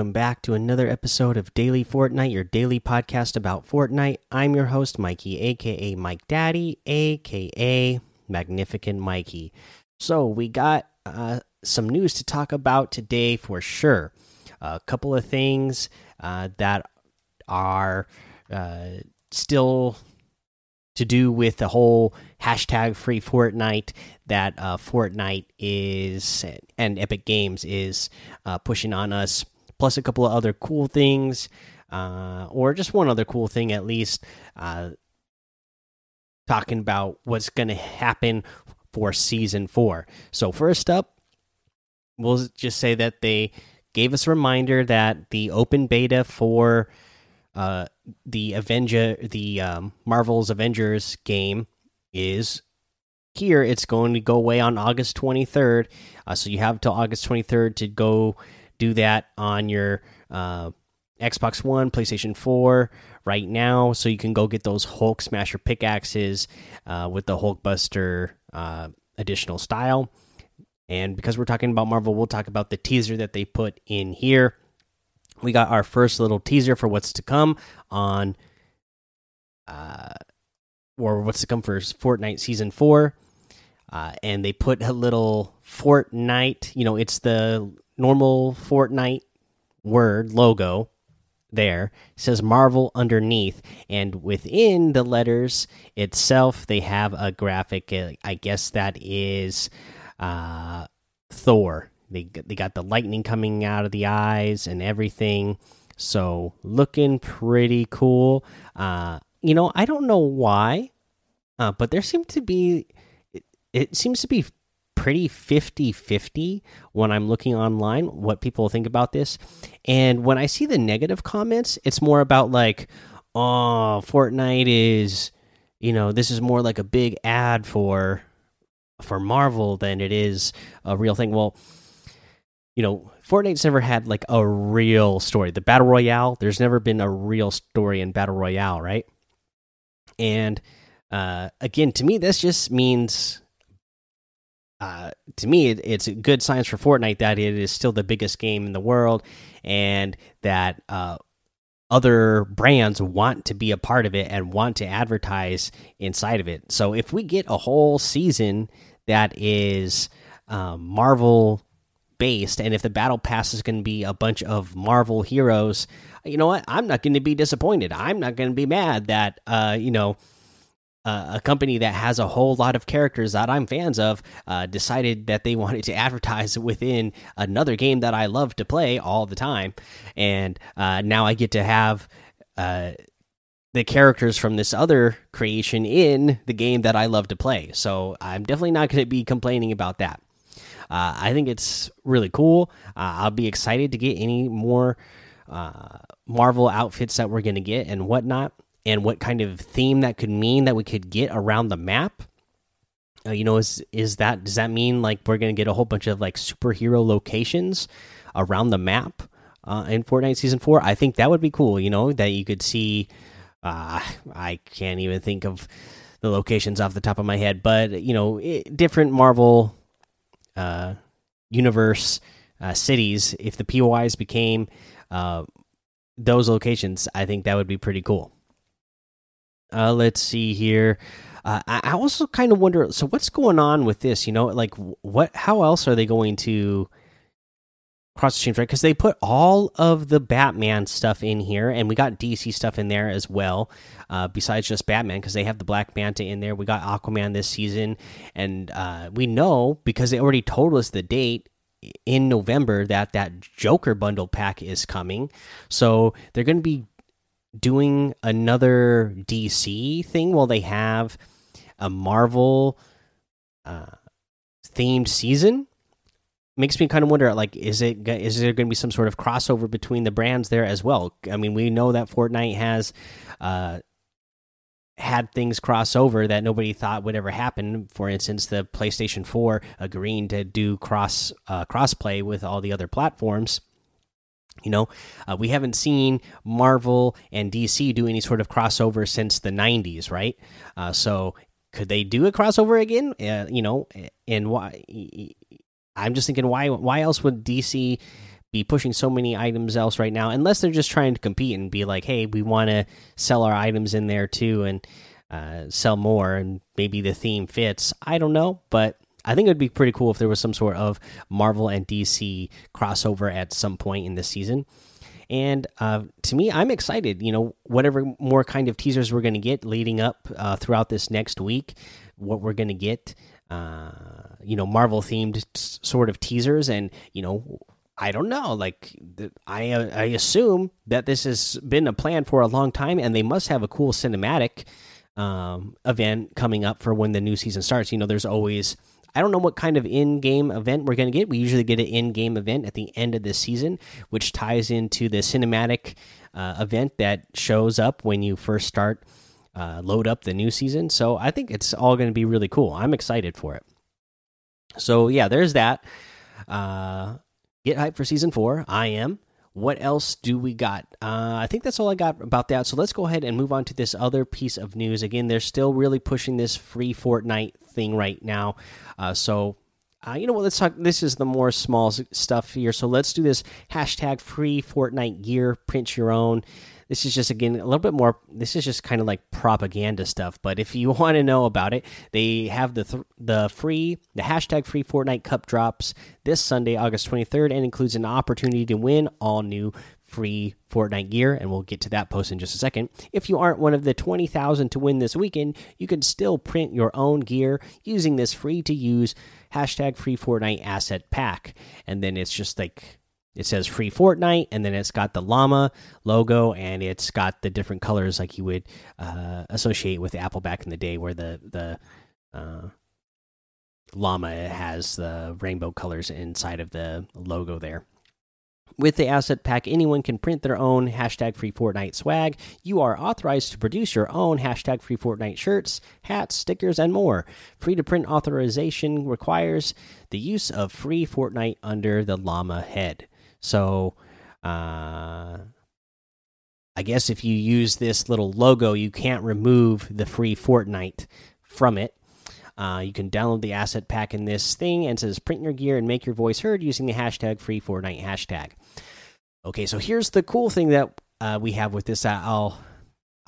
Welcome back to another episode of Daily Fortnite, your daily podcast about Fortnite. I'm your host, Mikey, aka Mike Daddy, aka Magnificent Mikey. So, we got uh, some news to talk about today for sure. A couple of things uh, that are uh, still to do with the whole hashtag free Fortnite that uh, Fortnite is and Epic Games is uh, pushing on us plus a couple of other cool things, uh, or just one other cool thing at least. Uh, talking about what's going to happen for season four. So, first up, we'll just say that they gave us a reminder that the open beta for uh, the Avenger, the um, Marvel's Avengers game is here. It's going to go away on August 23rd. Uh, so you have till August 23rd to go do that on your uh, Xbox One, PlayStation 4 right now, so you can go get those Hulk Smasher pickaxes uh, with the Hulkbuster uh, additional style. And because we're talking about Marvel, we'll talk about the teaser that they put in here. We got our first little teaser for what's to come on, uh, or what's to come for Fortnite Season 4. Uh, and they put a little Fortnite, you know, it's the normal Fortnite word logo there it says marvel underneath and within the letters itself they have a graphic uh, i guess that is uh thor. They, they got the lightning coming out of the eyes and everything. So looking pretty cool. Uh you know i don't know why uh but there seem to be it, it seems to be pretty 50 50 when I'm looking online what people think about this. And when I see the negative comments, it's more about like, oh, Fortnite is, you know, this is more like a big ad for for Marvel than it is a real thing. Well, you know, Fortnite's never had like a real story. The Battle Royale, there's never been a real story in Battle Royale, right? And uh, again, to me, this just means uh, to me, it, it's a good signs for Fortnite that it is still the biggest game in the world, and that uh, other brands want to be a part of it and want to advertise inside of it. So if we get a whole season that is um, Marvel based, and if the battle pass is going to be a bunch of Marvel heroes, you know what? I'm not going to be disappointed. I'm not going to be mad that uh, you know uh, a company that has a whole lot of characters that I'm fans of uh, decided that they wanted to advertise within another game that I love to play all the time, and uh, now I get to have uh, the characters from this other creation in the game that I love to play. So I'm definitely not going to be complaining about that. Uh, I think it's really cool. I'll be excited to get any more Marvel outfits that we're going to get and whatnot and what kind of theme that could mean that we could get around the map. Uh, you know, is is that does that mean like we're gonna get a whole bunch of like superhero locations around the map uh, in Fortnite Season Four? I think that would be cool. You know, that you could see. Uh, I can't even think of the locations off the top of my head, but you know, it, different Marvel uh, universe uh, cities. If the POIs became uh, those locations, I think that would be pretty cool. Uh, let's see here. Uh, I also kind of wonder. So, what's going on with this? You know, like what? How else are they going to cross the streams? Right? Because they put all of the Batman stuff in here, and we got DC stuff in there as well. Uh, besides just Batman, because they have the Black Manta in there. We got Aquaman this season, and uh, we know because they already told us the date in November that that Joker bundle pack is coming. So they're going to be doing another DC thing while they have a Marvel uh, themed season makes me kind of wonder like is it is there going to be some sort of crossover between the brands there as well? I mean we know that fortnite has uh had things cross over that nobody thought would ever happen. For instance the playstation 4 agreeing to do cross uh, crossplay with all the other platforms you know, uh, we haven't seen Marvel and DC do any sort of crossover since the 90s, right? Uh, so could they do a crossover again? Uh, you know, and why? I'm just thinking, why? Why else would DC be pushing so many items else right now, unless they're just trying to compete and be like, hey, we want to sell our items in there too and uh, sell more, and maybe the theme fits. I don't know, but I think it would be pretty cool if there was some sort of Marvel and DC crossover at some point in this season. And uh, to me, I'm excited. You know, whatever more kind of teasers we're going to get leading up uh, throughout this next week, what we're going to get, uh, you know, Marvel themed sort of teasers, and you know, I don't know. Like, I I assume that this has been a plan for a long time, and they must have a cool cinematic um, event coming up for when the new season starts. You know, there's always I don't know what kind of in-game event we're going to get. We usually get an in-game event at the end of the season, which ties into the cinematic uh, event that shows up when you first start uh, load up the new season. So I think it's all going to be really cool. I'm excited for it. So yeah, there's that. Uh, get hyped for season four. I am. What else do we got? Uh, I think that's all I got about that. So let's go ahead and move on to this other piece of news. Again, they're still really pushing this free Fortnite thing right now. Uh, so uh, you know what? Let's talk. This is the more small stuff here. So let's do this hashtag free Fortnite gear. Print your own. This is just again a little bit more. This is just kind of like propaganda stuff. But if you want to know about it, they have the th the free the hashtag free Fortnite Cup drops this Sunday, August 23rd, and includes an opportunity to win all new free Fortnite gear, and we'll get to that post in just a second. If you aren't one of the 20,000 to win this weekend, you can still print your own gear using this free to use hashtag free Fortnite asset pack. And then it's just like it says free Fortnite, and then it's got the llama logo, and it's got the different colors like you would uh, associate with Apple back in the day, where the the uh, llama has the rainbow colors inside of the logo there. With the asset pack, anyone can print their own hashtag free Fortnite swag. You are authorized to produce your own hashtag free Fortnite shirts, hats, stickers, and more. Free to print authorization requires the use of free Fortnite under the llama head. So, uh, I guess if you use this little logo, you can't remove the free Fortnite from it. Uh, you can download the asset pack in this thing and says print your gear and make your voice heard using the hashtag free Fortnite hashtag. Okay, so here's the cool thing that uh, we have with this. I'll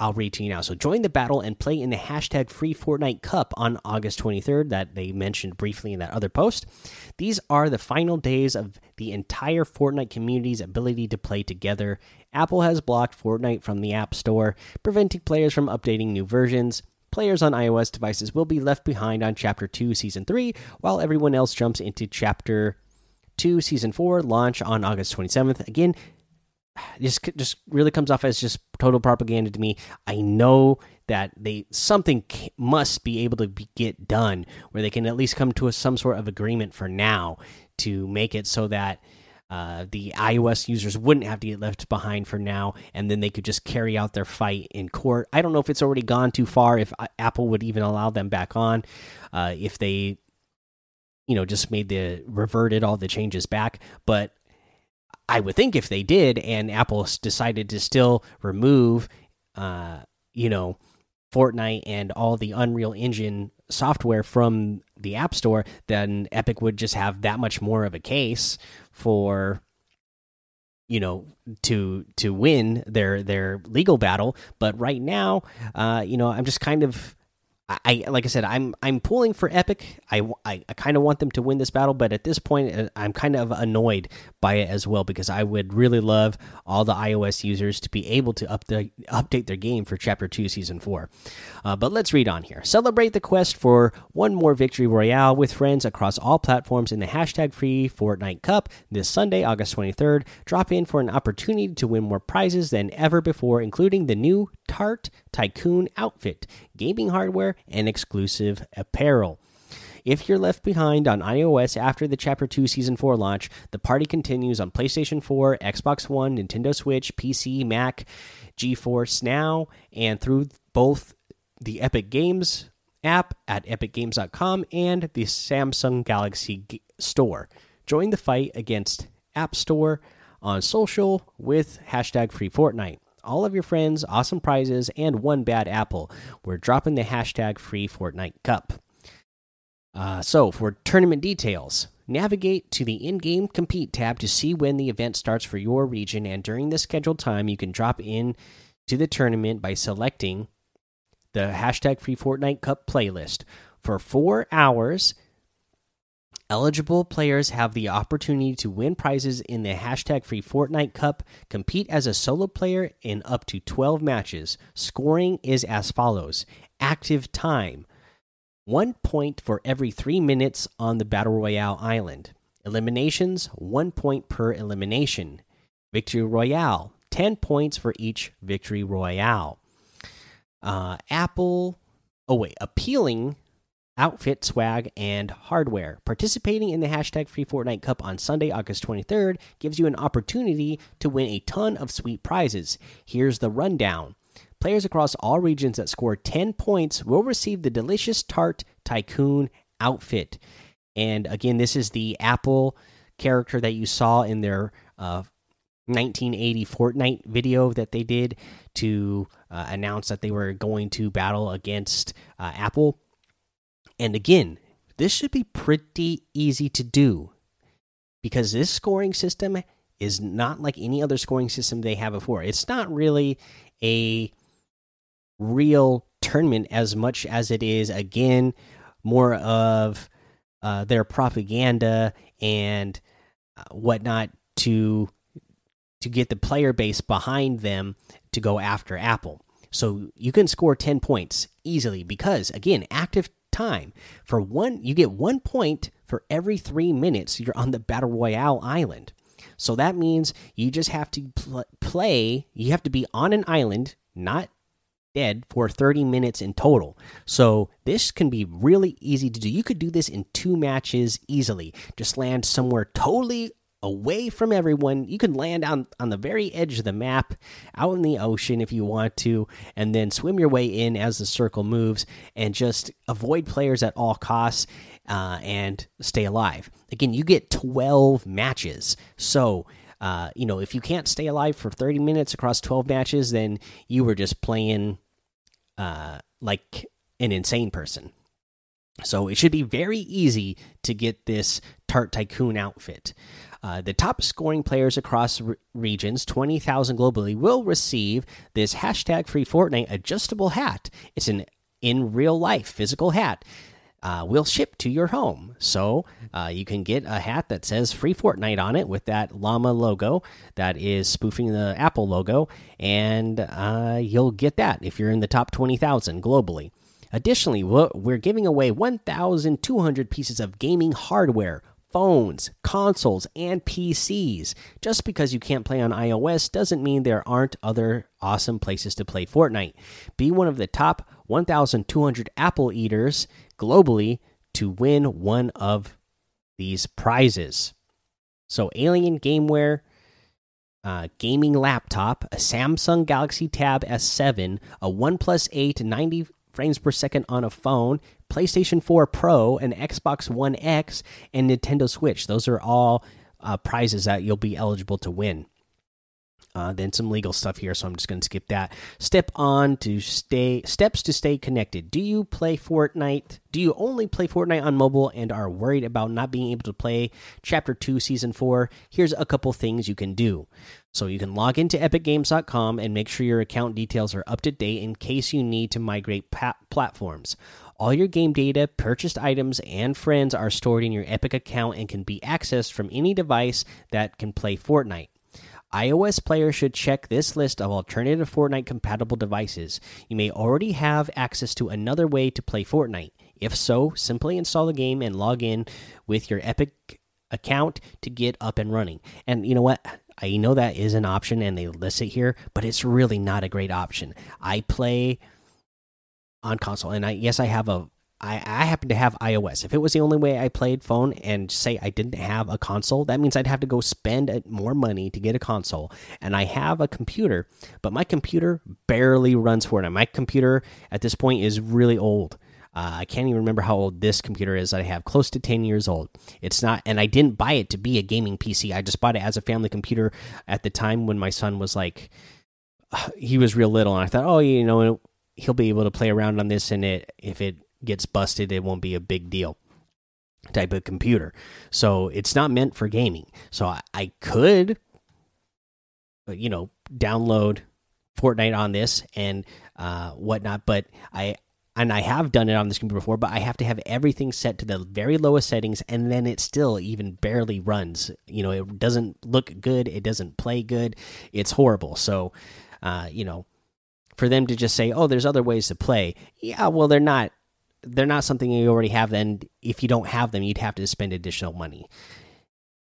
I'll read to you now. So join the battle and play in the hashtag free Fortnite Cup on August 23rd that they mentioned briefly in that other post. These are the final days of the entire Fortnite community's ability to play together. Apple has blocked Fortnite from the App Store, preventing players from updating new versions. Players on iOS devices will be left behind on Chapter 2 Season 3, while everyone else jumps into Chapter 2 Season 4, launch on August 27th. Again, just just really comes off as just total propaganda to me. I know that they something must be able to be, get done where they can at least come to a, some sort of agreement for now to make it so that uh, the iOS users wouldn't have to get left behind for now, and then they could just carry out their fight in court. I don't know if it's already gone too far, if uh, Apple would even allow them back on, uh, if they, you know, just made the reverted all the changes back. But I would think if they did, and Apple decided to still remove, uh, you know, Fortnite and all the Unreal Engine software from the App Store, then Epic would just have that much more of a case for you know to to win their their legal battle. But right now uh you know i'm just kind of I like I said, I'm I'm pulling for Epic. I I, I kind of want them to win this battle, but at this point, uh, I'm kind of annoyed by it as well because I would really love all the iOS users to be able to update update their game for Chapter Two, Season Four. Uh, but let's read on here. Celebrate the quest for one more victory royale with friends across all platforms in the hashtag Free Fortnite Cup this Sunday, August 23rd. Drop in for an opportunity to win more prizes than ever before, including the new Tart Tycoon outfit, gaming hardware, and exclusive apparel. If you're left behind on iOS after the Chapter 2 Season 4 launch, the party continues on PlayStation 4, Xbox One, Nintendo Switch, PC, Mac, GeForce Now, and through both the Epic Games app at epicgames.com and the Samsung Galaxy Store. Join the fight against App Store on social with hashtag free Fortnite all of your friends, awesome prizes, and one bad apple. We're dropping the hashtag free Fortnite Cup. Uh, so, for tournament details, navigate to the in game compete tab to see when the event starts for your region. And during the scheduled time, you can drop in to the tournament by selecting the hashtag free Fortnite Cup playlist. For four hours, eligible players have the opportunity to win prizes in the hashtag free Fortnite Cup. Compete as a solo player in up to 12 matches. Scoring is as follows active time one point for every three minutes on the Battle Royale island. Eliminations, one point per elimination. Victory Royale, 10 points for each Victory Royale. Uh, Apple, oh wait, appealing outfit, swag, and hardware. Participating in the hashtag Free Fortnite Cup on Sunday, August 23rd gives you an opportunity to win a ton of sweet prizes. Here's the rundown. Players across all regions that score 10 points will receive the delicious Tart Tycoon outfit. And again, this is the Apple character that you saw in their uh, 1980 Fortnite video that they did to uh, announce that they were going to battle against uh, Apple. And again, this should be pretty easy to do because this scoring system is not like any other scoring system they have before. It's not really a real tournament as much as it is again more of uh, their propaganda and uh, whatnot to to get the player base behind them to go after Apple. So you can score 10 points easily because again, active time for one you get 1 point for every 3 minutes you're on the battle royale island. So that means you just have to pl play, you have to be on an island, not dead for 30 minutes in total. So this can be really easy to do. You could do this in two matches easily. Just land somewhere totally away from everyone. You can land on on the very edge of the map, out in the ocean if you want to, and then swim your way in as the circle moves, and just avoid players at all costs uh, and stay alive. Again, you get 12 matches, so uh, you know, if you can't stay alive for 30 minutes across 12 matches, then you were just playing uh, like an insane person. So it should be very easy to get this Tart Tycoon outfit. Uh, the top scoring players across re regions, 20,000 globally, will receive this hashtag free Fortnite adjustable hat. It's an in real life physical hat uh, will ship to your home. So uh, you can get a hat that says Free Fortnite on it with that llama logo that is spoofing the Apple logo, and uh, you'll get that if you're in the top 20,000 globally. Additionally, we're giving away 1,200 pieces of gaming hardware phones, consoles, and PCs. Just because you can't play on iOS doesn't mean there aren't other awesome places to play Fortnite. Be one of the top 1,200 Apple eaters globally to win one of these prizes. So, Alien Gameware, uh, gaming laptop, a Samsung Galaxy Tab S7, a OnePlus 8 90 frames per second on a phone, PlayStation 4 Pro, and Xbox One X, and Nintendo Switch. Those are all uh, prizes that you'll be eligible to win. Uh, then some legal stuff here, so I'm just going to skip that. Step on to stay steps to stay connected. Do you play Fortnite? Do you only play Fortnite on mobile and are worried about not being able to play Chapter Two, Season Four? Here's a couple things you can do. So you can log into EpicGames.com and make sure your account details are up to date in case you need to migrate platforms. All your game data, purchased items, and friends are stored in your Epic account and can be accessed from any device that can play Fortnite iOS players should check this list of alternative Fortnite compatible devices. You may already have access to another way to play Fortnite. If so, simply install the game and log in with your Epic account to get up and running. And you know what? I know that is an option and they list it here, but it's really not a great option. I play on console and I yes I have a I, I happen to have iOS. If it was the only way I played phone and say I didn't have a console, that means I'd have to go spend more money to get a console. And I have a computer, but my computer barely runs Fortnite. My computer at this point is really old. Uh, I can't even remember how old this computer is I have, close to 10 years old. It's not, and I didn't buy it to be a gaming PC. I just bought it as a family computer at the time when my son was like, he was real little. And I thought, oh, you know, he'll be able to play around on this and it, if it gets busted, it won't be a big deal. type of computer. So it's not meant for gaming. So I, I could, uh, you know, download Fortnite on this and uh, whatnot, but I and I have done it on this computer before, but I have to have everything set to the very lowest settings, and then it still even barely runs. You know, it doesn't look good, it doesn't play good, it's horrible. So, uh, you know, for them to just say, "Oh, there's other ways to play," yeah, well, they're not. They're not something you already have. Then, if you don't have them, you'd have to spend additional money.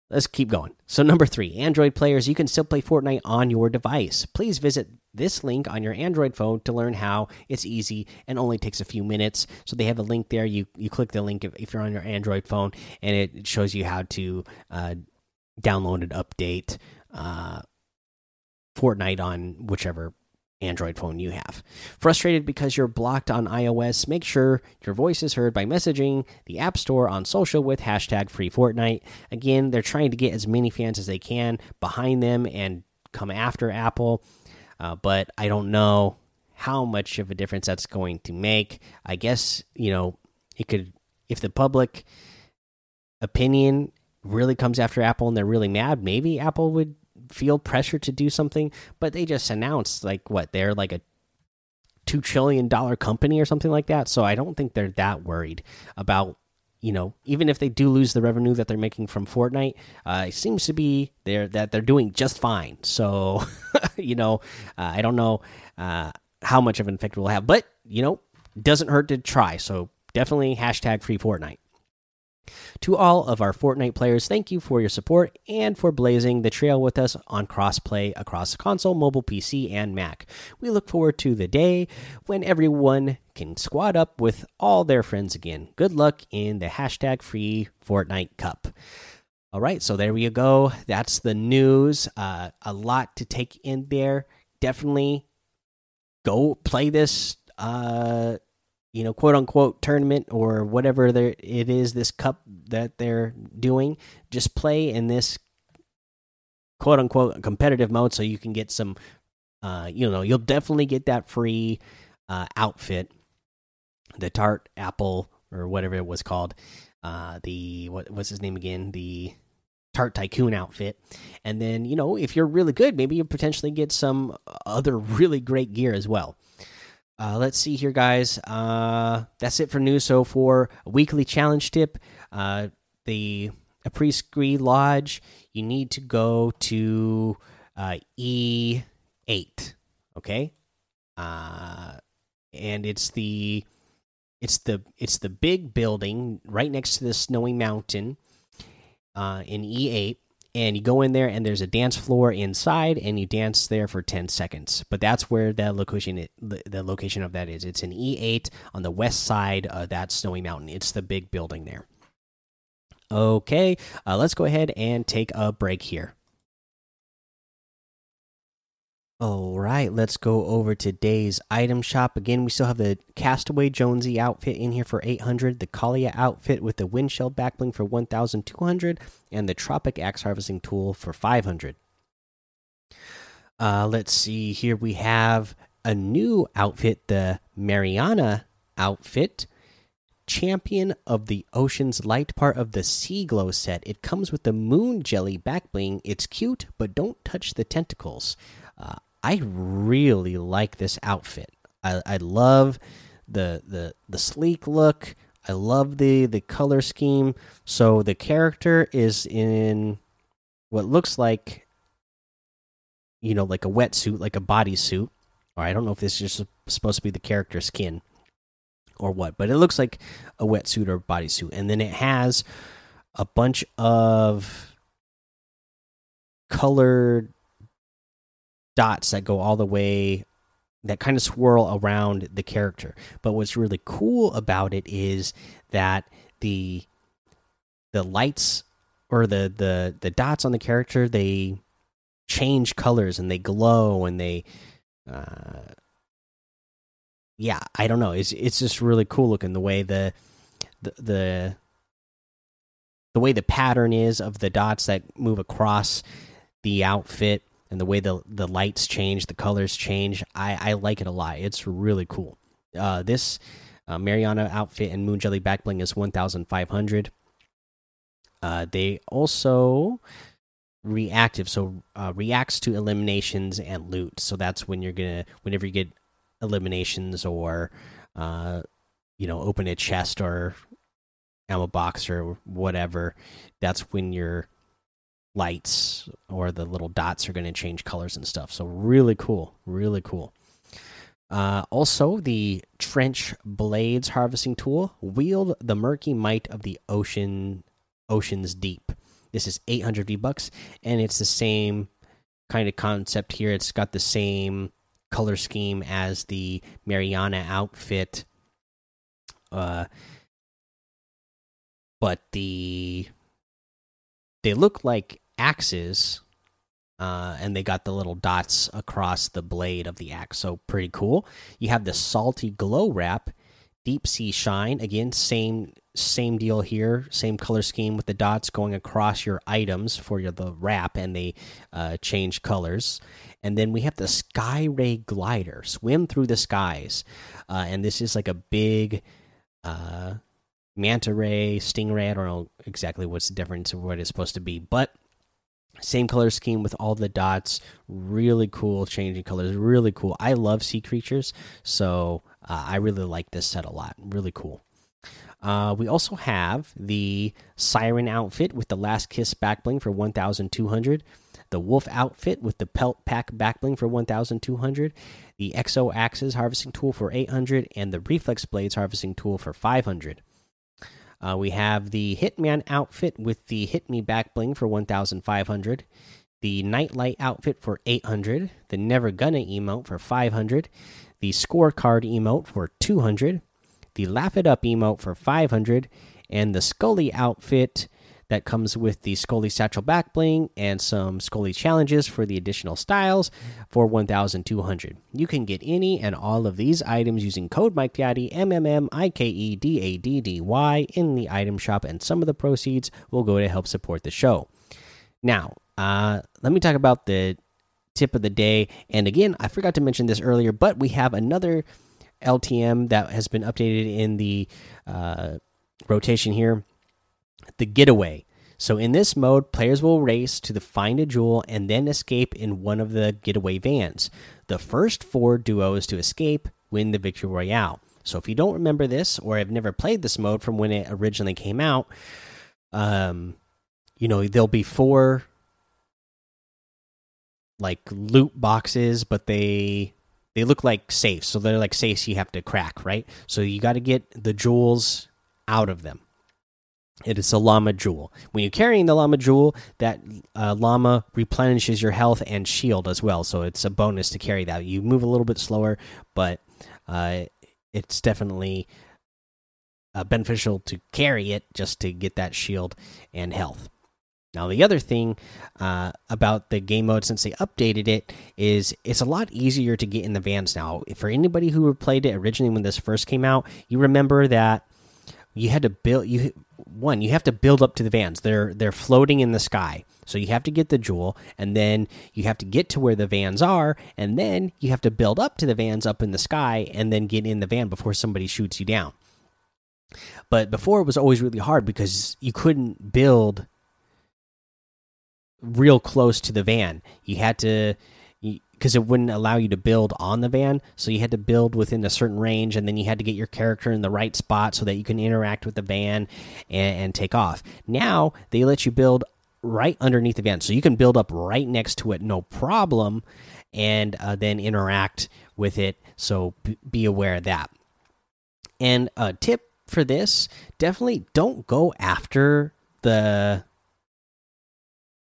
Let's keep going. So, number three, Android players, you can still play Fortnite on your device. Please visit this link on your Android phone to learn how. It's easy and only takes a few minutes. So, they have a link there. You you click the link if, if you're on your Android phone, and it shows you how to uh, download and update uh, Fortnite on whichever Android phone you have. Frustrated because you're blocked on iOS? Make sure your voice is heard by messaging the App Store on social with hashtag free. Again, they're trying to get as many fans as they can behind them and come after Apple, uh, but I don't know how much of a difference that's going to make. I guess, you know, it could, if the public opinion really comes after Apple and they're really mad, maybe Apple would feel pressure to do something, but they just announced like what they're like a two trillion dollar company or something like that. So I don't think they're that worried about you know even if they do lose the revenue that they're making from Fortnite. Uh, it seems to be they're that they're doing just fine. So you know uh, I don't know uh, how much of an effect we'll have, but you know doesn't hurt to try. So definitely hashtag free Fortnite. To all of our Fortnite players, thank you for your support and for blazing the trail with us on crossplay across console, mobile, PC, and Mac. We look forward to the day when everyone can squad up with all their friends again. Good luck in the hashtag free Fortnite Cup. All right, so there you go. That's the news. Uh, a lot to take in there. Definitely go play this. Uh, you know, quote unquote tournament or whatever there it is, this cup that they're doing, just play in this quote unquote competitive mode so you can get some uh you know, you'll definitely get that free uh outfit. The tart apple or whatever it was called. Uh the what what's his name again? The Tart Tycoon outfit. And then, you know, if you're really good, maybe you potentially get some other really great gear as well. Uh, let's see here, guys. Uh, that's it for news. So for a weekly challenge tip, uh, the Apres-Ski Lodge, you need to go to uh, E eight. Okay, uh, and it's the it's the it's the big building right next to the snowy mountain uh, in E eight and you go in there and there's a dance floor inside and you dance there for 10 seconds. But that's where that location the location of that is. It's an e8 on the west side of that snowy mountain. It's the big building there. Okay uh, let's go ahead and take a break here all right, let's go over today's item shop. Again, we still have the Castaway Jonesy outfit in here for 800, the Kalia outfit with the Windshell backbling for 1200, and the Tropic Axe Harvesting Tool for 500. Uh, let's see, here we have a new outfit, the Mariana outfit. Champion of the Ocean's Light part of the Sea Glow set. It comes with the Moon Jelly backbling. It's cute, but don't touch the tentacles. Uh, I really like this outfit. I, I love the the the sleek look. I love the the color scheme. So the character is in what looks like you know like a wetsuit, like a bodysuit. Or I don't know if this is just supposed to be the character skin or what, but it looks like a wetsuit or bodysuit. And then it has a bunch of colored dots that go all the way that kind of swirl around the character. But what's really cool about it is that the the lights or the the the dots on the character they change colors and they glow and they uh yeah, I don't know. It's it's just really cool looking the way the the the the way the pattern is of the dots that move across the outfit and the way the the lights change, the colors change. I I like it a lot. It's really cool. Uh, this uh, Mariana outfit and Moon Jelly backbling is one thousand five hundred. Uh, they also reactive, so uh, reacts to eliminations and loot. So that's when you're gonna, whenever you get eliminations or, uh, you know, open a chest or ammo box or whatever, that's when your lights or the little dots are going to change colors and stuff. So really cool, really cool. Uh, also, the trench blades harvesting tool wield the murky might of the ocean, oceans deep. This is 800 V bucks, and it's the same kind of concept here. It's got the same color scheme as the Mariana outfit. Uh, but the they look like axes uh, and they got the little dots across the blade of the axe. So pretty cool. You have the salty glow wrap, deep sea shine. Again, same same deal here. Same color scheme with the dots going across your items for your, the wrap, and they uh, change colors. And then we have the sky ray glider, swim through the skies, uh, and this is like a big. Uh, manta ray, stingray. I don't know exactly what's the difference of what it's supposed to be, but same color scheme with all the dots. Really cool changing colors. Really cool. I love sea creatures so uh, i really like this set a lot. Really cool. Uh, we also have the siren outfit with the last kiss backbling for 1200 the wolf outfit with the pelt pack backbling for 1200 the exo axes harvesting tool for 800 and the reflex blades harvesting tool for 500 uh, we have the Hitman outfit with the Hit Me Back Bling for 1,500. The Nightlight outfit for 800. The Never Gonna emote for 500. The Scorecard emote for 200. The Laugh It Up emote for 500. And the Skully outfit that comes with the Skully Satchel Back Bling and some Skully challenges for the additional styles for 1,200. You can get any and all of these items using code MikeDaddy, M M M I K E D A D D Y, in the item shop, and some of the proceeds will go to help support the show. Now, uh, let me talk about the tip of the day. And again, I forgot to mention this earlier, but we have another LTM that has been updated in the uh, rotation here the getaway. So in this mode, players will race to the find a jewel and then escape in one of the getaway vans. The first four duos to escape win the victory royale. So if you don't remember this or have never played this mode from when it originally came out, um, you know there'll be four like loot boxes, but they they look like safes, so they're like safes you have to crack, right? So you got to get the jewels out of them. It is a llama jewel. When you're carrying the llama jewel, that uh, llama replenishes your health and shield as well. So it's a bonus to carry that. You move a little bit slower, but uh, it's definitely uh, beneficial to carry it just to get that shield and health. Now, the other thing uh, about the game mode since they updated it is it's a lot easier to get in the vans now. For anybody who played it originally when this first came out, you remember that you had to build you one you have to build up to the vans. They're they're floating in the sky. So you have to get the jewel and then you have to get to where the vans are and then you have to build up to the vans up in the sky and then get in the van before somebody shoots you down. But before it was always really hard because you couldn't build real close to the van. You had to because it wouldn't allow you to build on the van. So you had to build within a certain range, and then you had to get your character in the right spot so that you can interact with the van and, and take off. Now they let you build right underneath the van, so you can build up right next to it, no problem, and uh, then interact with it. So be aware of that. And a tip for this: definitely don't go after the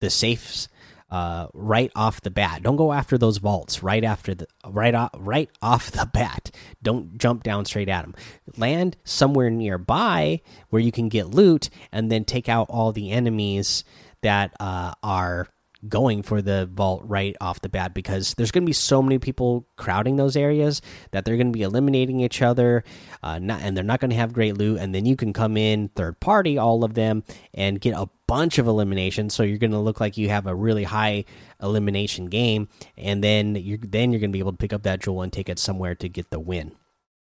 the safes uh, right off the bat. Don't go after those vaults right after the right off right off the bat. Don't jump down straight at them. Land somewhere nearby where you can get loot, and then take out all the enemies that uh, are going for the vault right off the bat because there's going to be so many people crowding those areas that they're going to be eliminating each other uh, not, and they're not going to have great loot and then you can come in third party all of them and get a bunch of eliminations. So you're going to look like you have a really high elimination game and then you're then you're going to be able to pick up that jewel and take it somewhere to get the win